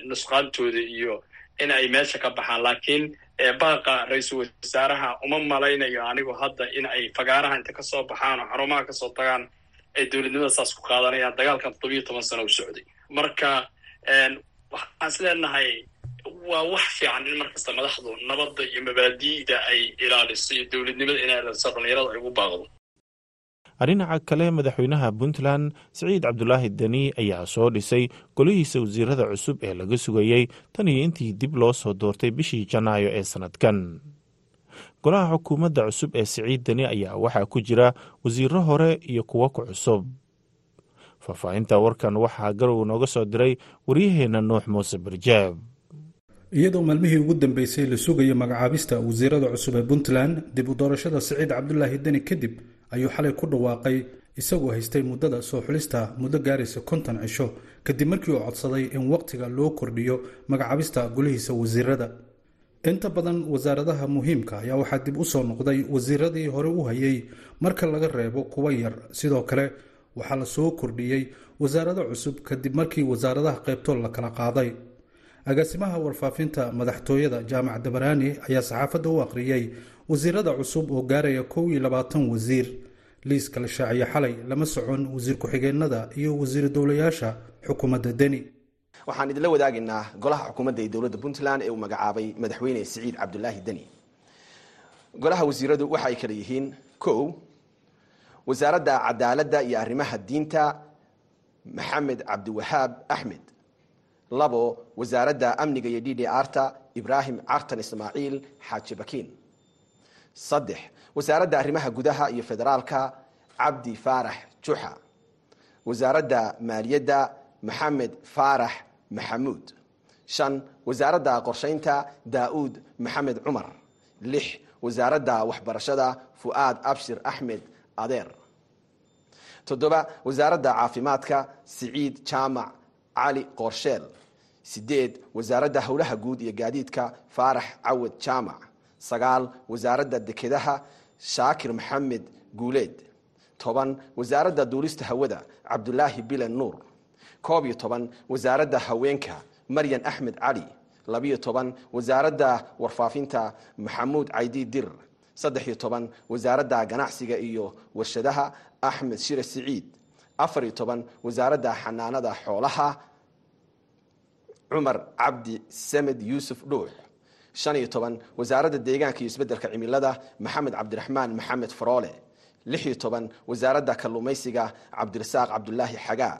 nusqaantooda iyo in ay meesha ka baxaan. Laakiin baaqa ra'iisul wasaaraha uma malaynayo anigu hadda in ay fagaaraha inta ka soo baxaan oo xarumaha ka soo tagaan ay dowladnimada saas ku qaadanayaan dagaalkan toddobiyo toban sano u socday. Marka waxaan is leenahay waa wax fiican in markasta madaxdu nabadda iyo mabaadi'da ay ilaaliso iyo dowladnimada inay ilaaliso dhalinyarada ay ugu baaqdo dhinaca kale madaxweynaha puntland siciid cabdulaahi deni ayaa soo dhisay golihiisa wasiirada cusub ee laga sugayey tan iyo intii dib loo soo doortay bishii janaayo ee sannadkan golaha xukuumadda cusub ee siciid deni ayaa waxaa ku jira wasiiro hore iyo kuwo ku cusub. Faahfaahinta warkan waxaa garow nooga soo diray waryaheenna nuux muuse barjaab. Iyadoo maalmihii ugu dambeysay la sugayo magacaabista wasiirada cusub ee puntland dib u doorashada siciid cabdulaahi deni kadib ayuu xalay ku dhawaaqay isagoo haystay muddada soo xulista muddo gaaraysa konton cisho kadib markii uu codsaday in waqtiga loo kordhiyo magacaabista golihiisa wasiirada. Inta badan wasaaradaha muhiimka ayaa waxaa dib u soo noqday wasiiradii hore u hayay marka laga reebo kuwa yar. Sidoo kale waxaa la soo kordhiyey wasaarado cusub kadib markii wasaaradaha qaybtood la kala qaaday agaasimaha warfaafinta madaxtooyada jaamac dabaraani ayaa saxaafadda u akhriyey wasiirada cusub oo gaaraya kow iyo labaatan wasiir. Liiska la shaaciyo xalay lama socon wasiir ku-xigeenada iyo wasiir dowlayaasha xukuumadda deni. Waxaan idinla wadaagaynaa golaha xukuumadda ee dowladda puntland ee uu magacaabay madaxweyne siciid cabdulaahi deni. Golaha wasiiradu waxa ay kala yihiin kow wasaaradda cadaaladda iyo arrimaha diinta maxamed cabdiwahaab axmed labo wasaaradda amniga iyo d d arta ibraahim cartan ismaaciil xaaji bakiin. Saddex wasaaradda arrimaha gudaha iyo federaalka cabdi faarax juxa. Wasaaradda maaliyadda maxamed faarax maxamuud. Shan wasaaradda qorshaynta daa'uud maxamed cumar. Lix wasaaradda waxbarashada fu'aad abshir axmed adeer. Toddoba wasaaradda caafimaadka siciid jaamac cali qoorsheel sideed wasaaradda howlaha guud iyo gaadiidka faarax cawad jaamac. Sagaal wasaaradda dekedaha shaakir maxamed guuleed toban wasaaradda duulista hawada cabdulaahi bilen nuur. Koob iyo toban wasaaradda haweenka maryan axmed cali labiyo toban wasaaradda warfaafinta maxamuud caydi dir. Saddex iyo toban wasaaradda ganacsiga iyo warshadaha axmed shire siciid. Afar iyo toban wasaaradda xanaanada xoolaha cumar cabdi samed yuusuf dhuux shan iyo toban wasaaradda deegaanka iyo isbeddelka cimilada maxamed cabdiraxmaan maxamed faroole lix iyo toban wasaaradda kalluumaysiga cabdirasaaq cabdulaahi xagaa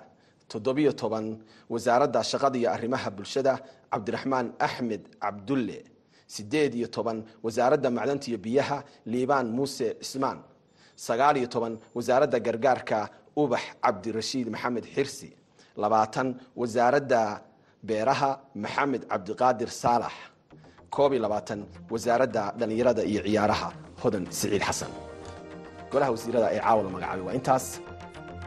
toddobiyo toban wasaaradda shaqada iyo arrimaha bulshada cabdiraxmaan axmed cabdulle. Sideed iyo toban wasaaradda macdanta iyo biyaha liibaan muuse cismaan. Sagaal iyo toban wasaaradda gargaarka ubax cabdirashiid maxamed xirsi. Labaatan wasaaradda beeraha maxamed cabdiqaadir saalax koob iyo labaatan wasaaradda dhallinyarada iyo ciyaaraha hodan siciid xasan golaha wasiirada ee caawa la magacaabay waa intaas.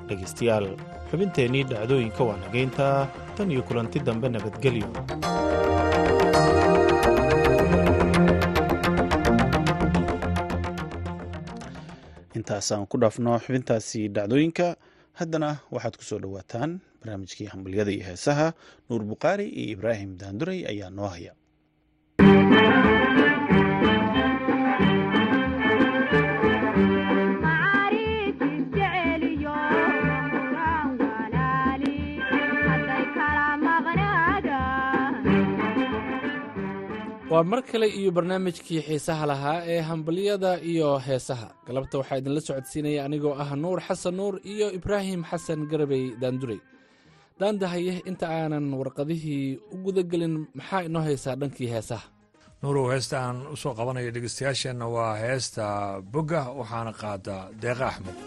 Dhegaystayaal xubinteennii dhacdooyinka waa nagayntaa tan iyo kulanti dambe nabadgelyo intaasaan ku dhaafno xubintaasi dhacdooyinka haddana waxaad ku soo dhowaataan barnaamijkii hambalyada iyo heesaha nuur bukhaari iyo ibraahim daanduray ayaa noo haya. Waa mar kale iyo barnaamijkii xiisaha lahaa ee hambalyada iyo heesaha. Galabta waxaa idinla socodsiinaya anigoo ah nuur xasan nuur iyo ibraahim xasan garabey daandurey daandahaye inta aanan warqadihii u gudagelin maxaa inoo haysaa dhankii heesaha? Nuurow heesta aan u soo qabanaya dhegeystayaasheenna waa heesta bogga waxaana qaada deeqa axmed.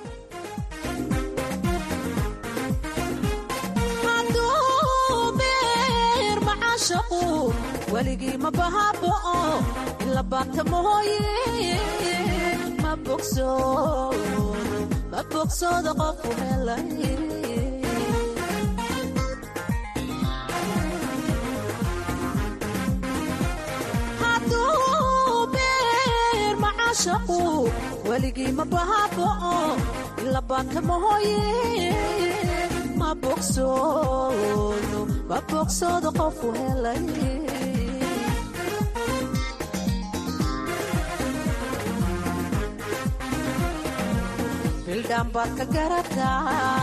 Weligii ma bahaaboo ila baata mooye. Ma bogsooda qofu helay caashaqu weligii ma oh, bahaabao ilabaanta mahooye ma bogsoodo ma bogsoodo qofu helay bildhaan baad ka garataa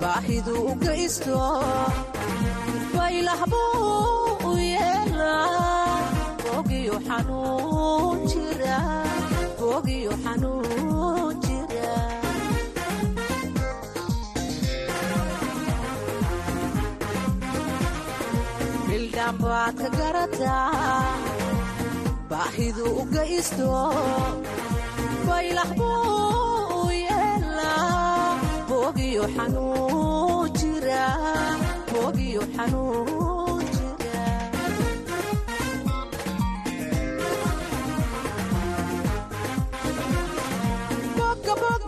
baahidu u gaysto baylahbuu u yeera bogiyo xanuun jira bogiyo xanuun jira bildhaan baad ka garataa baahidu u geysto baylah buu u yeelaa bogiyo xanuun jira bogiyo xanuun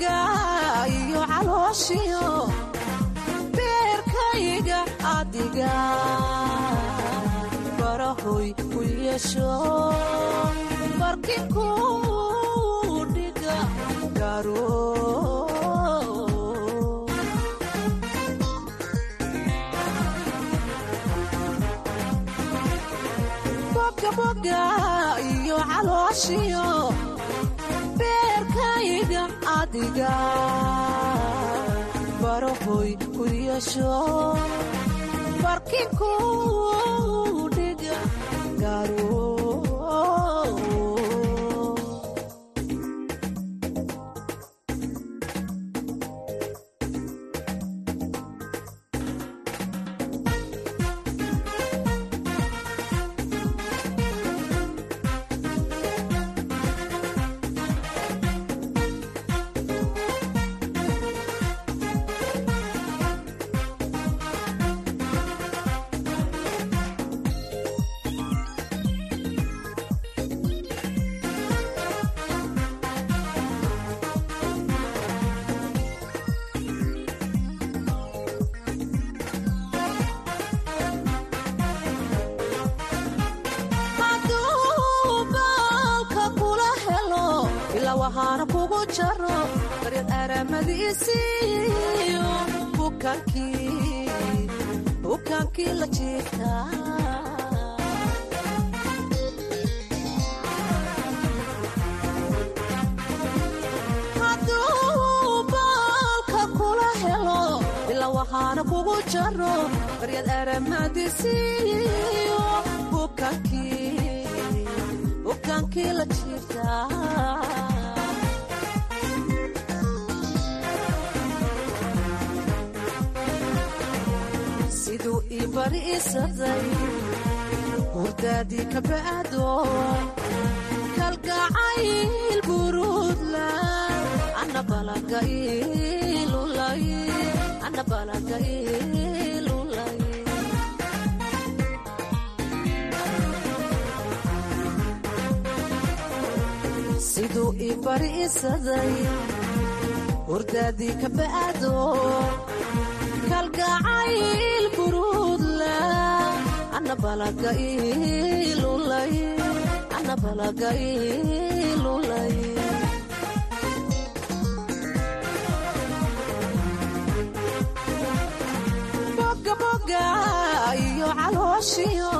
boga iyo calooshiyo. Beerkayga adiga barahoy ku yeesho. Barkinku dhiga garo boga iyo calooshiyo garo hadduu baalka kula helo ilaa wahaana kugu jaro daryad aramadiisiyo bukaankii bukaankii la jiifta bariisaday hurdaadii ka ba'do kalgacayl buruudla ana balaga ilulay ana balaga ilulay siduu ii bariisaday hurdaadii ka ba'do kalgacayl ana balaga ilulay ana balaga ilulay boga boga iyo calooshiyo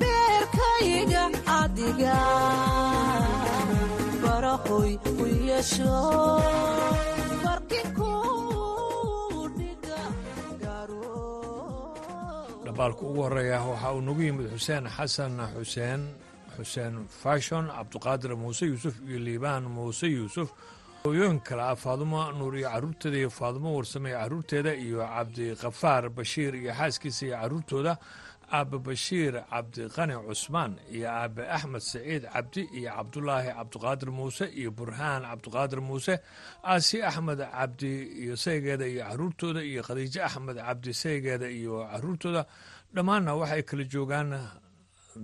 beerkayga adiga. Barahoy u yeesho dhambaalka ugu horreeya waxa uu nagu yimid xuseen xasan xuseen xuseen fashon cabduqaadir muuse yuusuf iyo liibaan muuse yuusuf. Hooyooyin kale ah faadumo nuur iyo carruurteeda iyo faadumo warsame iyo carruurteeda iyo cabdikafaar bashiir iyo xaaskiisa iyo carruurtooda aabe bashiir cabdiqani cusmaan iyo aabe axmed saciid cabdi iyo cabdulaahi cabdiqaadir muuse iyo burhaan cabdiqaadir muuse aasi axmed cabdi iyo saygeeda iyo carruurtooda iyo khadiijo axmed cabdi saygeeda iyo carruurtooda dhammaanna waxay kala joogaan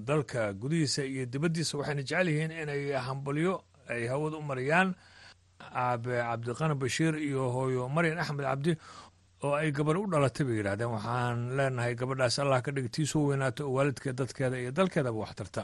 dalka gudihiisa iyo dibaddiisa. Waxayna jecel yihiin inay hambalyo ay hawada u mariyaan. Aabe cabdiqani bashiir iyo hooyo maryan axmed cabdi oo ay gabar u dhalatay bay yidhahdeen waxaan leenahay gabadhaas allah ka dhig tii soo weynaato oo waalidkeed dadkeeda iyo dalkeedaba wax tarta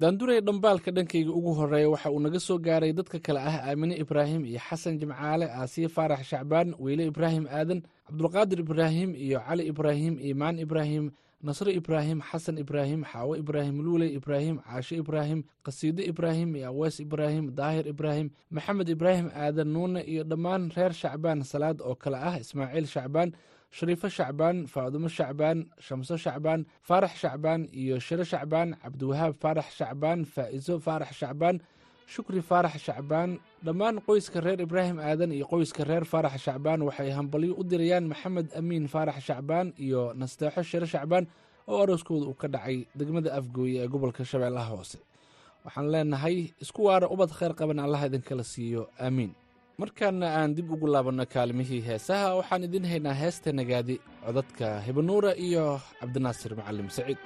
daanduray dhambaalka dhankayga ugu horreeya waxa uu naga soo gaaray dadka kale ah aamine ibraahim iyo xasan jimcaale aasiye faarax shacbaan weyle ibraahim aadan cabdulqaadir ibraahim iyo cali ibraahim iimaan ibraahim nasre ibraahim xasan ibraahim xaawo ibraahim luuley ibraahim caashe ibraahim qasiide ibraahim iyo awees ibraahim daahir ibraahim maxamed ibraahim aadan nuune iyo dhammaan reer shacbaan salaad oo kale ah ismaaciil shacbaan shariifo shacbaan faadumo shacbaan shamso shacbaan faarax shacbaan iyo shiro shacbaan cabdiwahaab faarax shacbaan faa'iso faarax shacbaan shukri faarax shacbaan dhammaan qoyska reer ibraahim aadan iyo qoyska reer faarax shacbaan waxay hambalyo u dirayaan maxamed amiin faarax shacbaan iyo nasteexo shiro shacbaan oo arooskooda uu ka dhacay degmada afgooye ee gobolka shabeellaha hoose. Waxaan leenahay isku waara ubad khayr qaban allaha idinkala siiyo. Aamiin markaana aan dib ugu laabanno kaalimihii heesaha waxaan idin haynaa heesta nagaadi codadka hibanuura iyo cabdinaasir macalim saciid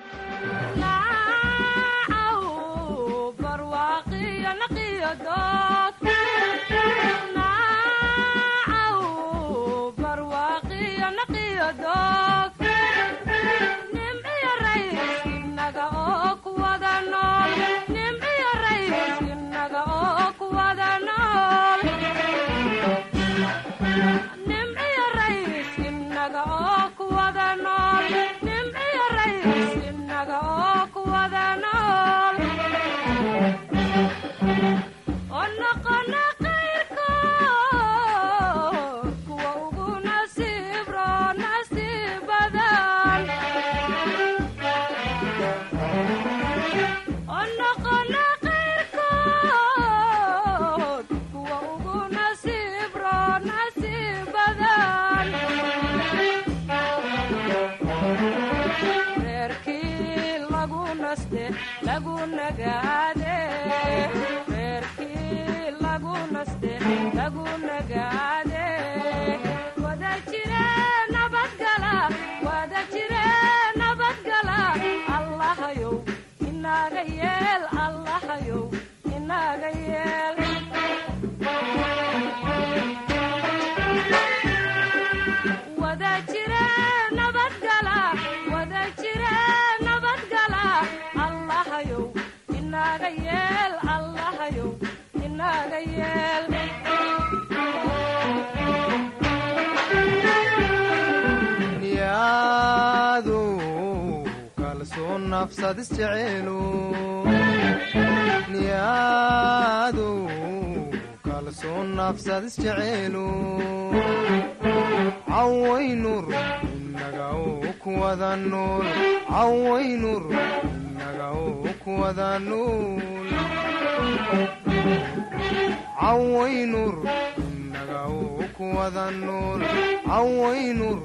nagaade reerkii lagu naste lagu nagaade niyaadu kalsoon nafsad isjeceelu cawaynur inaga kuwada nool cawaynur inaga kuwada nool cawaynur inaga kuwada nool cawaynur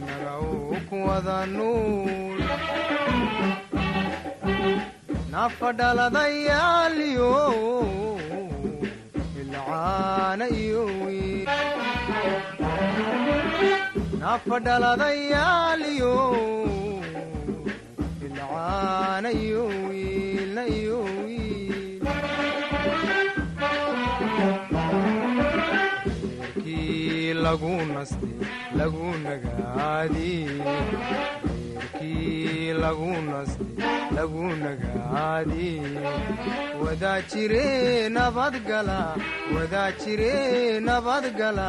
inaga kuwada nool nafadhaladayaaliyo ilcaana iyo wiil nafadhaladayaaliyo ilcaana iyo wiilna iyo wiil eerkii lagu naste lagu nagaadi eerkii lagu naste lagu nagaadi wadaa jire nabadgala wadaa jire nabadgala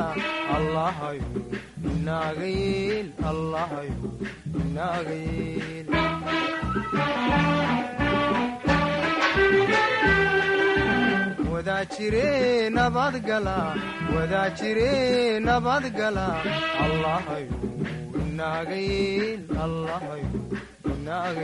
allahayo inaaga yeel allahayo inaaga yeel wadaa jire nabadgala wadaa jire nabadgala allahayo inaaga yeel allahayo inaaga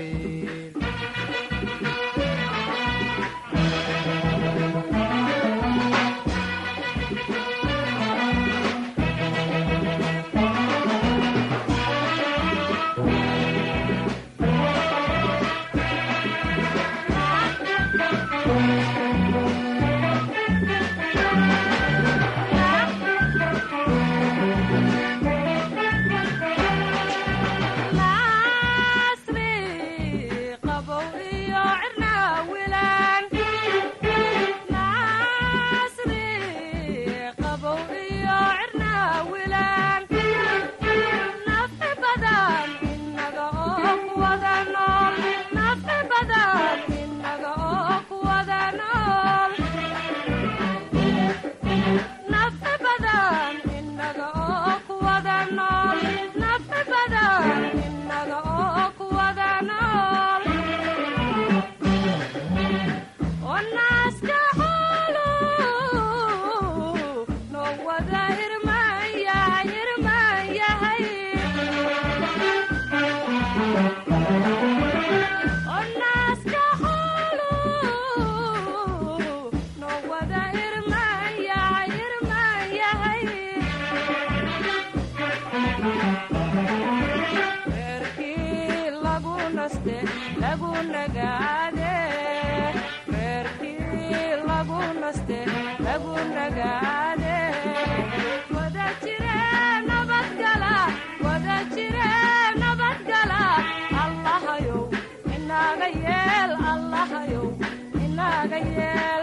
inaaga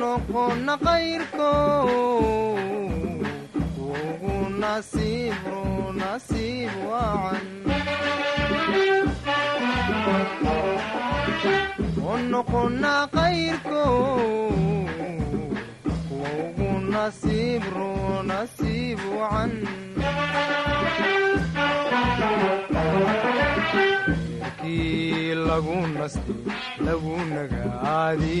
noqona qayrko kii lagu nastay lagu nagaadi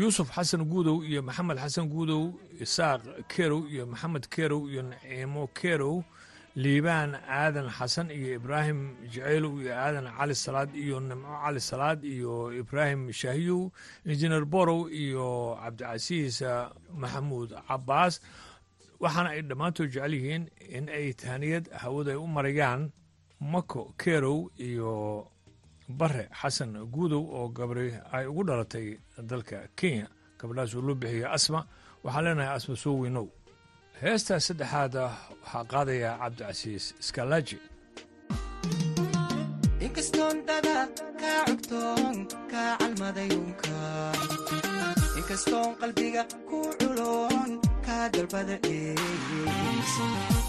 yuusuf xasan guudow iyo maxamed xasan guudow isaaq kerow iyo maxamed kerow iyo naciimo kerow liibaan aadan xasan iyo ibraahim jaceylow iyo aadan cali salaad iyo nimco cali salaad iyo ibraahim shaahiyow injineer borow iyo cabdicasiis maxamuud cabaas waxaana ay dhammaantood jecel yihiin in ay tahaniyad hawada ay u marayaan mako kerow iyo bare xasan guudow oo gabri ay ugu dhalatay dalka kenya gabadhaas uu loo bixiyey asma waxaan leenahay asma soo weynow. Heestaa saddexaada waxaa qaadaya cabdicasiis skalaji inkastoon dada kaa cugtoon kaa calmadayunka inkastoon qalbiga ku culoon kaa dalbada dheeys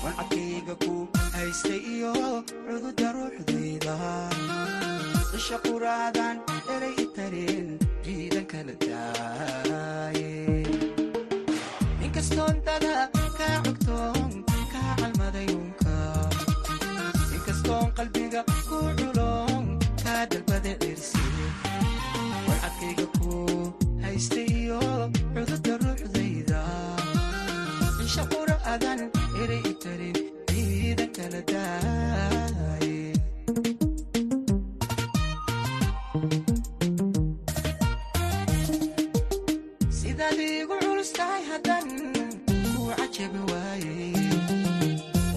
wancadkayga ku haystay iyo cududa ruuxdayda. Isha quraadan eray i tareen jiidan kala daaye inkastoon dada kaa cugtoon kaa calmadayunka inkastoon qalbiga ku culoon kaa dalbada dherse wancadkayga ku haystay sidaad iigu culus tahay haddan kuu cajabi waaye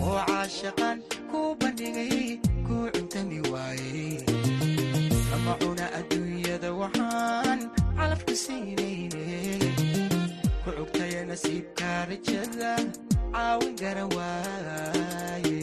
oo caashaqan kuu bandhigay kuu cuntami waaye kama cuna adduunyada waxaan calafka siinayne ku cugtaya nasiibka rajada caawin gara waaye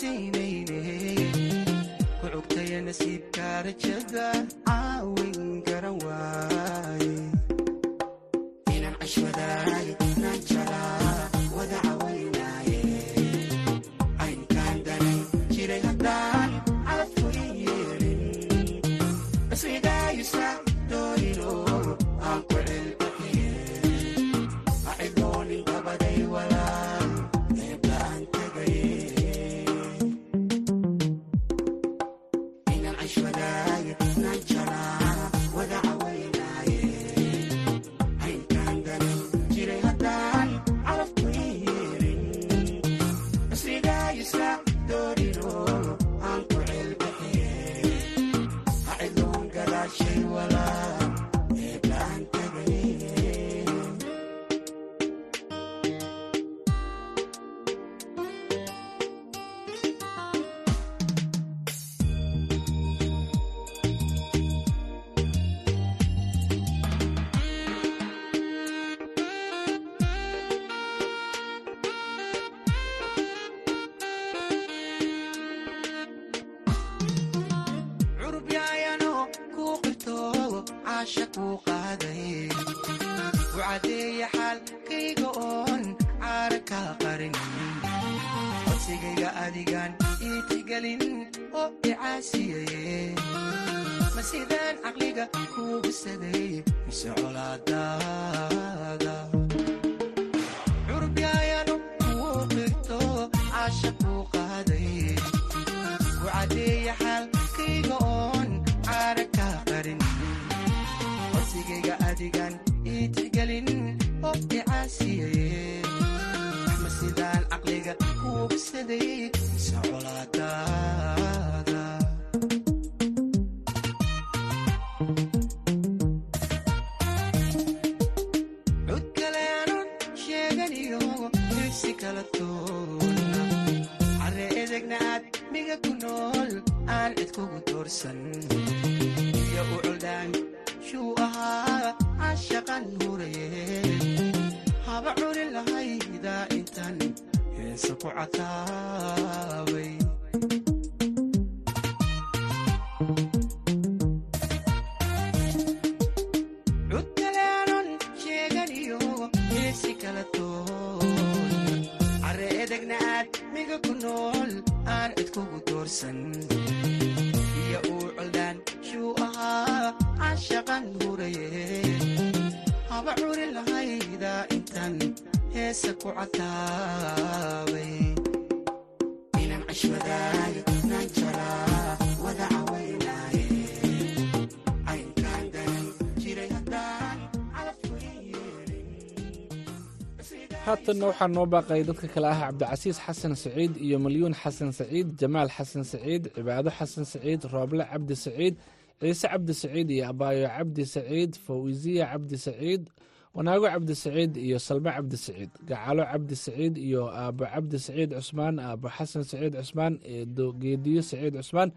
calafka siinayne ku cugtaya nasiibka rajada kuugu haatanna waxaa noo baaqay dadka kale ah cabdicasiis xasan saciid iyo malyuun xasan saciid jamaal xasan saciid cibaado xasan saciid rooble cabdi saciid ciise cabdi saciid iyo abaayo cabdi saciid fawisiya cabdi saciid wanaago cabdi saciid iyo salme cabdi saciid gacalo cabdi saciid iyo aabo cabdi saciid cusmaan aabo xasan saciid cusmaan eedo geediyo saciid cusmaan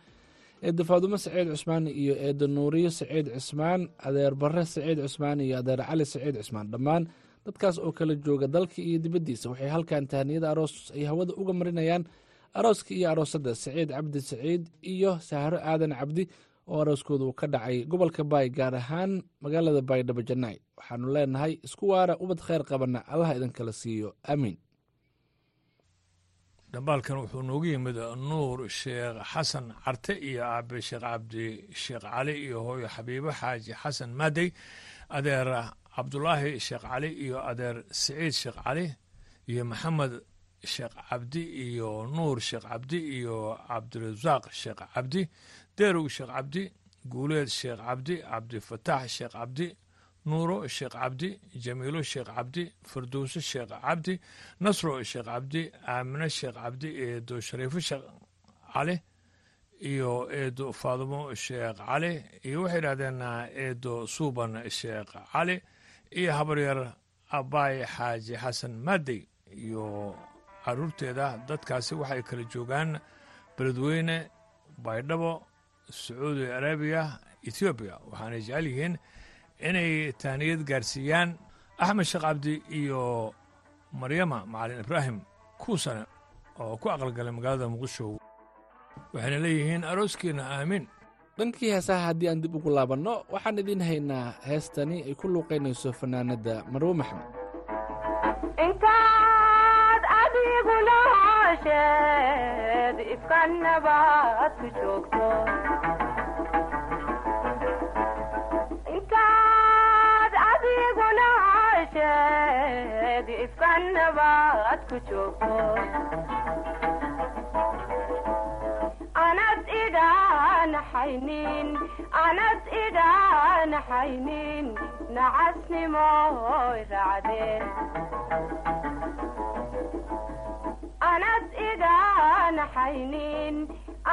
eedo faadumo saciid cusmaan iyo eedo nuuriyo saciid cusmaan adeer bare saciid cusmaan iyo adeer cali saciid cusmaan. Dhammaan dadkaas oo kala jooga dalka iyo dibaddiisa waxay halkan tahaniyada aroos ay hawada uga marinayaan arooska iyo aroosadda saciid cabdi saciid iyo sahro aadan cabdi oo arooskooda uu ka dhacay gobolka baay gaar ahaan magaalada baydhabo jannaay waxaanu leenahay isku waara ubad khayr qabana allaha idinkala siiyo. Aamiin dhambaalkan wuxuu noogu yimid nuur sheekh xasan carte iyo aabe sheekh cabdi sheekh cali iyo hooyo xabiibo xaaji xasan maadey adeer cabdulaahi sheekh cali iyo adeer siciid sheekh cali iyo maxamed sheekh cabdi iyo nuur sheekh cabdi iyo cabdirasaaq sheekh cabdi deerow sheekh cabdi guuleed sheekh cabdi cabdifataax sheekh cabdi nuuro sheekh cabdi jamiilo sheekh cabdi firdowse sheekh cabdi nasro sheekh cabdi aamine sheekh cabdi eedo shariifo sheekh cali iyo eedo faadumo sheekh cali iyo waxay yidhahdeen eedo suuban sheekh cali iyo habaryar abaay xaaji xasan maadey iyo caruurteeda dadkaasi waxay kala joogaan beledweyne baydhabo sacuudi arabiya ethoobiya waxaanay jecel yihiin inay taaniyad gaarsiiyaan axmed sheekh cabdi iyo maryama macalin ibraahim kuusane oo ku aqalgalay magaalada muqdisho. Waxayna leeyihiin arooskiina aamiin dhankii heesaha haddii aan dib ugu laabanno waxaan idiin haynaa heestani ay ku luuqaynayso fanaanadda maxmed intaad adigu noosheed ifkanabaad ku joogto intaad adigu noosheed ifkanabaad ku joogto anad idhaanaxaynin anad idhaanaxaynin nacasnimoy raacdeen anad idhaanaxaynin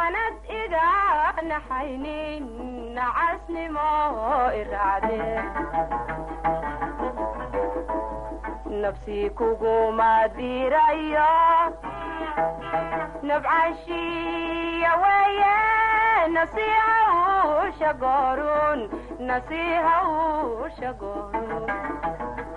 anad idhaanaxaynin nacasnimoy raacdeen nafsii kuguma dirayo nabcashiya weeye nasiihawsha goorun nasiihawsha goorun nasiihawsha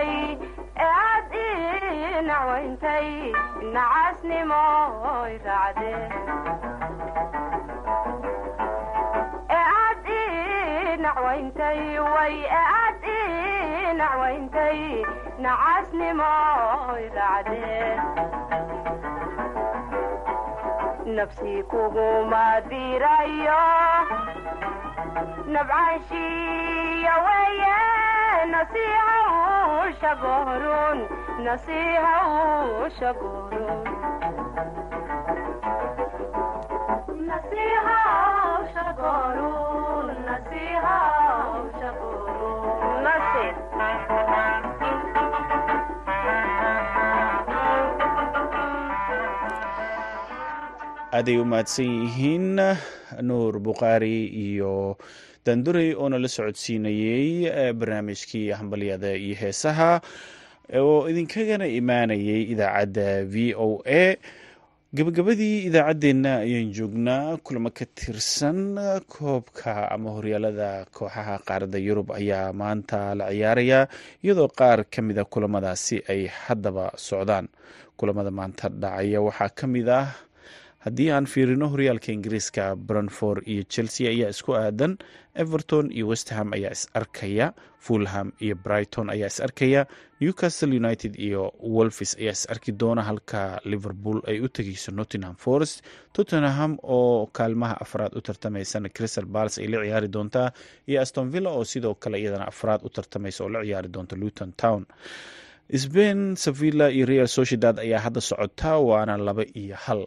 nacwayntay ee aad ii nacwayntay nacasnimoy raacde ee aad ii nacwayntay way ee aad ii nacwayntay nacasnimoy raacde nafsi kuguma dirayo nabcanshiya nasiih aaday u mahadsan yihiin nuur bukhaari iyo daanduray oo nala socodsiinayey barnaamijkii hambalyada iyo heesaha oo idinkagana imaanayay idaacadda v o a. Gabagabadii idaacaddeenna ayaan joognaa kulamo ka tirsan koobka ama horyaalada kooxaha qaaradda yurub ayaa maanta la ciyaaraya iyadoo qaar ka mida kulamadaasi ay haddaba socdaan. Kulamada maanta dhacaya waxaa ka mid ah haddii aan fiirino horyaalka ingiriiska brunford iyo chelsea ayaa isku aadan everton iyo westham ayaa is arkaya fulham iyo brighton ayaa is arkaya newcastle united iyo wolfis ayaa is arki doona halka liverpool ay u tegeyso nottingham forest. Tottenham oo kaalmaha afraad u tartameysana crystal bals ay la ciyaari doontaa iyo aston villa oo sidoo kale iyadana afraad u tartameysa oo la ciyaari doonta luton town. Sbain sevilla iyo real sociedad ayaa hadda socota waana laba iyo hal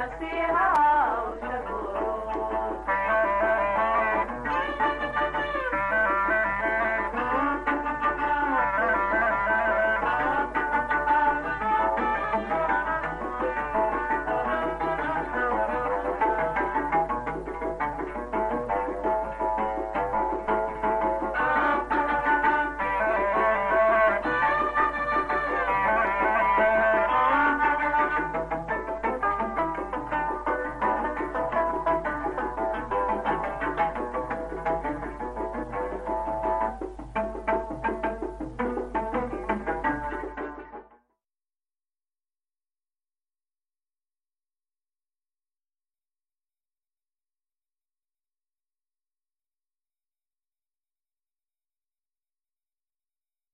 نفسها